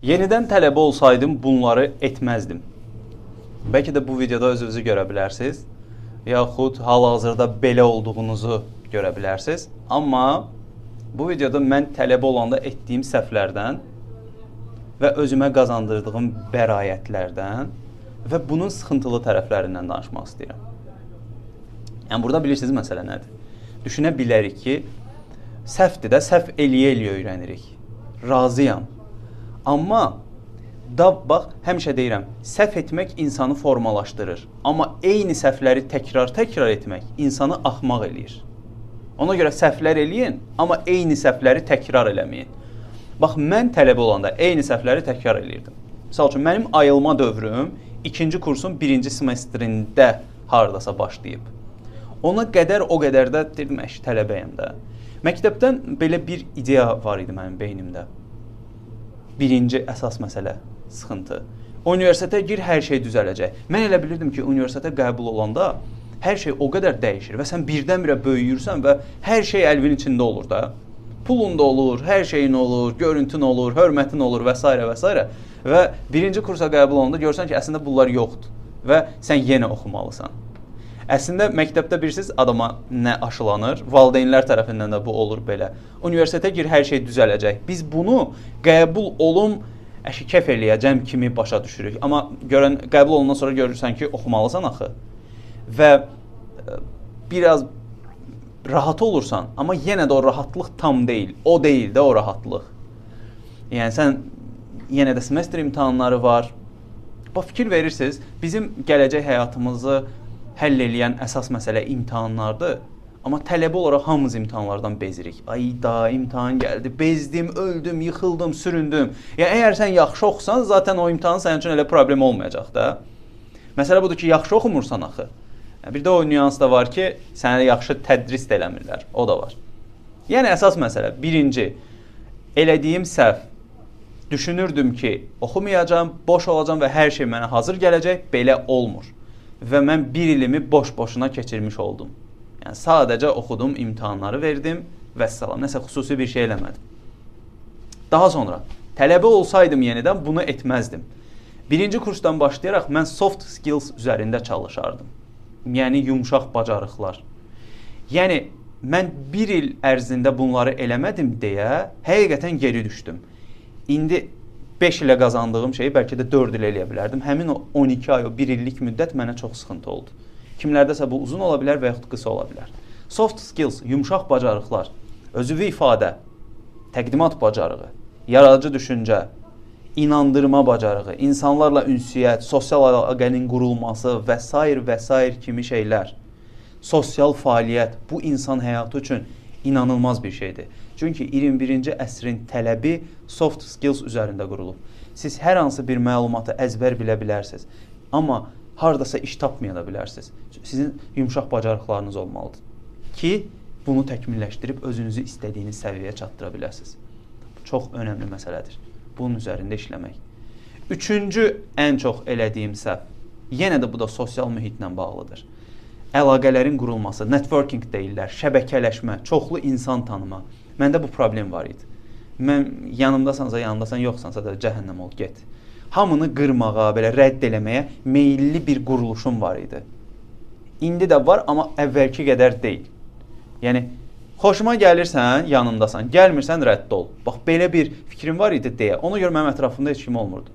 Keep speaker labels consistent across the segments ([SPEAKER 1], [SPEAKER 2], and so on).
[SPEAKER 1] Yenidən tələbə olsaydım bunları etməzdim. Bəlkə də bu videoda özünüzü görə bilərsiniz, yaxud hal-hazırda belə olduğunuzu görə bilərsiniz. Amma bu videoda mən tələbə olanda etdiyim səhvlərdən və özümə qazandırdığım bəraətlərdən və bunun sıxıntılı tərəflərindən danışmaq istəyirəm. Yəni burada bilirsiniz məsələ nədir? Düşünə bilərik ki, səhvdir də, səhv eləyə-eləyə öyrənirik. Razıyam. Amma da bax, həmişə deyirəm, səhv etmək insanı formalaşdırır. Amma eyni səhvləri təkrar-təkrar etmək insanı axmaq eləyir. Ona görə səhvlər eləyin, amma eyni səhvləri təkrar eləməyin. Bax, mən tələbə olanda eyni səhvləri təkrar eləyirdim. Məsəl üçün mənim ayılma dövrüm 2-ci kursun 1-ci semestrində hardasa başlayıb. Ona qədər o qədər də dedim, əş tələbəyəm də. Məktəbdən belə bir ideya var idi mənim beynimdə. Birinci əsas məsələ sıxıntı. Universitetə gir, hər şey düzələcək. Mən elə bilirdim ki, universitetə qəbul olanda hər şey o qədər dəyişir və sən birdən-birə böyüyürsən və hər şey əlvin içində olur da. Pulun da olur, hər şeyin olur, görüntün olur, hörmətin olur və s. və s. və birinci kursa qəbul olanda görsən ki, əslində bunlar yoxdur və sən yenə oxumalısan. Əslində məktəbdə bilirsiniz adama nə aşılanır? Valideynlər tərəfindən də bu olur belə. Universitetə gir, hər şey düzələcək. Biz bunu qəbul olum əşi kəf eləyəcəm kimi başa düşürük. Amma görən qəbul olundan sonra görürsən ki, oxumalısan axı. Və e, biraz rahat olursan, amma yenə də o rahatlıq tam deyil. O deyil də o rahatlıq. Yəni sən yenə də semestr imtahanları var. Bax fikir verirsiniz, bizim gələcək həyatımızı həll eləyən əsas məsələ imtahanlardır. Amma tələbə olaraq hamımız imtahanlardan bezirik. Ay da imtahan gəldi, bezdim, öldüm, yıxıldım, süründüm. Yəni əgər sən yaxşı oxusan, zaten o imtahan sənin üçün elə problem olmayacaq da. Məsələ budur ki, yaxşı oxumursan axı. Bir də o nüans da var ki, sənə yaxşı tədris də eləmirlər. O da var. Yəni əsas məsələ birinci elədiyim səhv düşünürdüm ki, oxumayacağam, boş olacağam və hər şey mənə hazır gələcək. Belə olmur və mən 1 ilimi boş-boşuna keçirmiş oldum. Yəni sadəcə oxudum, imtahanları verdim və səlam. Nəsə xüsusi bir şey eləmədim. Daha sonra tələbə olsaydım yenidən bunu etməzdim. Birinci kursdan başlayaraq mən soft skills üzərində çalışardım. Yəni yumşaq bacarıqlar. Yəni mən 1 il ərzində bunları eləmədim deyə həqiqətən geri düşdüm. İndi 5 ilə qazandığım şeyi bəlkə də 4 il eləyə bilərdim. Həmin o 12 ay, o 1 illik müddət mənə çox sıxıntı oldu. Kimlərdəsə bu uzun ola bilər və yaxud qısa ola bilər. Soft skills, yumşaq bacarıqlar, özüvi ifadə, təqdimat bacarığı, yaradıcı düşüncə, inandırma bacarığı, insanlarla ünsiyyət, sosial əlaqənin qurulması və s. və s. kimi şeylər, sosial fəaliyyət bu insan həyatı üçün inanılmaz bir şeydir. Çünki 21-ci əsrin tələbi soft skills üzərində qurulub. Siz hər hansı bir məlumatı əzbər bilə bilərsiniz, amma hardasa iş tapmaya da bilərsiniz. Sizin yumşaq bacarıqlarınız olmalıdır ki, bunu təkmilləşdirib özünüzü istədiyiniz səviyyəyə çatdıra biləsiniz. Çox önəmli məsələdir. Bunun üzərində işləmək. Üçüncü ən çox elədiyim səhv yenə də bu da sosial mühitlə bağlıdır. Əlaqələrin qurulması, networking deyirlər, şəbəkələşmə, çoxlu insan tanıma. Məndə bu problem var idi. Mən yanımdasansa, yanındasan, yoxsansa da cəhənnəm ol, get. Hamını qırmağa, belə rədd eləməyə meylli bir quruluşum var idi. İndi də var, amma əvvəlki qədər deyil. Yəni xoşuma gəlirsən, yanımdasan, gəlmirsən rədd ol. Bax belə bir fikrim var idi deyə. Ona görə mənim ətrafımda heç kim olmurdu.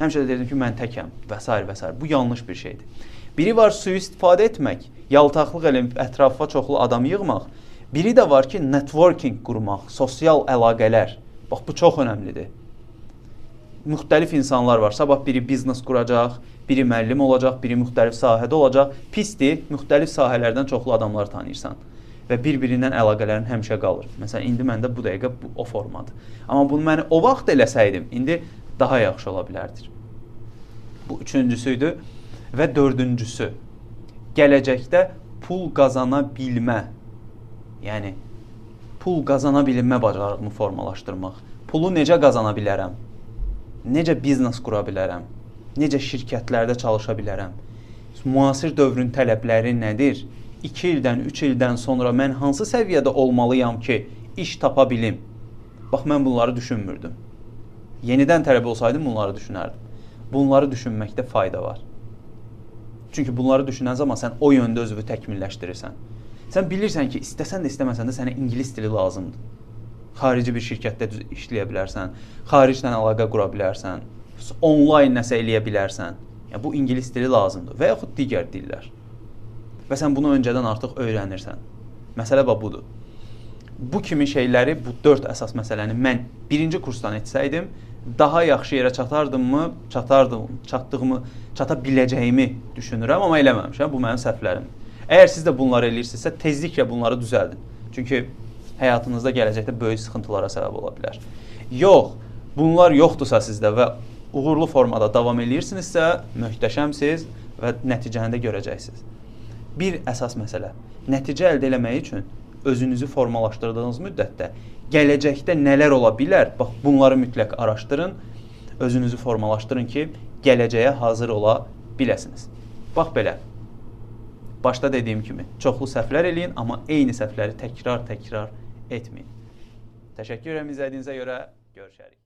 [SPEAKER 1] Həmişə də deyirdim ki, mən təkəm və s. və s. Bu yanlış bir şeydir. Biri var sui istifadə etmək, yaltaqlıq eləyib ətrafa çoxlu adam yığmaq. Biri də var ki, networking qurmaq, sosial əlaqələr. Bax bu çox əhəmilidir. Müxtəlif insanlar var. Sabah biri biznes quracaq, biri müəllim olacaq, biri müxtəlif sahədə olacaq. Pisdir, müxtəlif sahələrdən çoxlu adamlar tanıyırsan və bir-birindən əlaqələrin həmişə qalır. Məsələn, indi məndə bu dəqiqə bu, o formadır. Amma bunu mən o vaxt eləsəydim, indi daha yaxşı ola bilərdi. Bu üçüncüsü idi və dördüncüsü gələcəkdə pul qazana bilmə Yəni pul qazana bilmə bacarığımı formalaşdırmaq. Pulu necə qazana bilərəm? Necə biznes qura bilərəm? Necə şirkətlərdə çalışa bilərəm? Müasir dövrün tələbləri nədir? 2 ildən, 3 ildən sonra mən hansı səviyyədə olmalıyam ki, iş tapa bilim? Bax mən bunları düşünmürdüm. Yenidən tələbə olsaydım bunları düşünərdim. Bunları düşünməkdə fayda var. Çünki bunları düşünən zaman sən o yöndə özünü təkmilləşdirirsən. Sən bilirsən ki, istəsən də istəməsən də sənə ingilis dili lazımdır. Xarici bir şirkətdə işləyə bilərsən, xariclə əlaqə qura bilərsən, onlayn nəsə eləyə bilərsən. Yəni bu ingilis dili lazımdır və yaxud digər dillər. Və sən bunu öncədən artıq öyrənirsən. Məsələ bax budur. Bu kimi şeyləri, bu 4 əsas məsələni mən birinci kursdan etsəydim, daha yaxşı yerə çatardımmı? Çatardım, çatdığımı, çata biləcəyimi düşünürəm, amma eləməmişəm. Bu mənim səhvlərimdir. Əgər siz də bunları eləyirsinizsə, tezliklə bunları düzəldin. Çünki həyatınızda gələcəkdə böyük sıxıntılara səbəb ola bilər. Yox, bunlar yoxdursa sizdə və uğurlu formada davam eləyirsinizsə, möhtəşəmsiz və nəticəni də görəcəksiniz. Bir əsas məsələ. Nəticə əldə etmək üçün özünüzü formalaşdırdığınız müddətdə gələcəkdə nələr ola bilər? Bax, bunları mütləq araşdırın, özünüzü formalaşdırın ki, gələcəyə hazır ola biləsiniz. Bax belə. Başda dediyim kimi, çoxlu səhvlər eləyin, amma eyni səhvləri təkrar-təkrar etməyin. Təşəkkür edirəm izlədiyinizə görə. Görüşərik.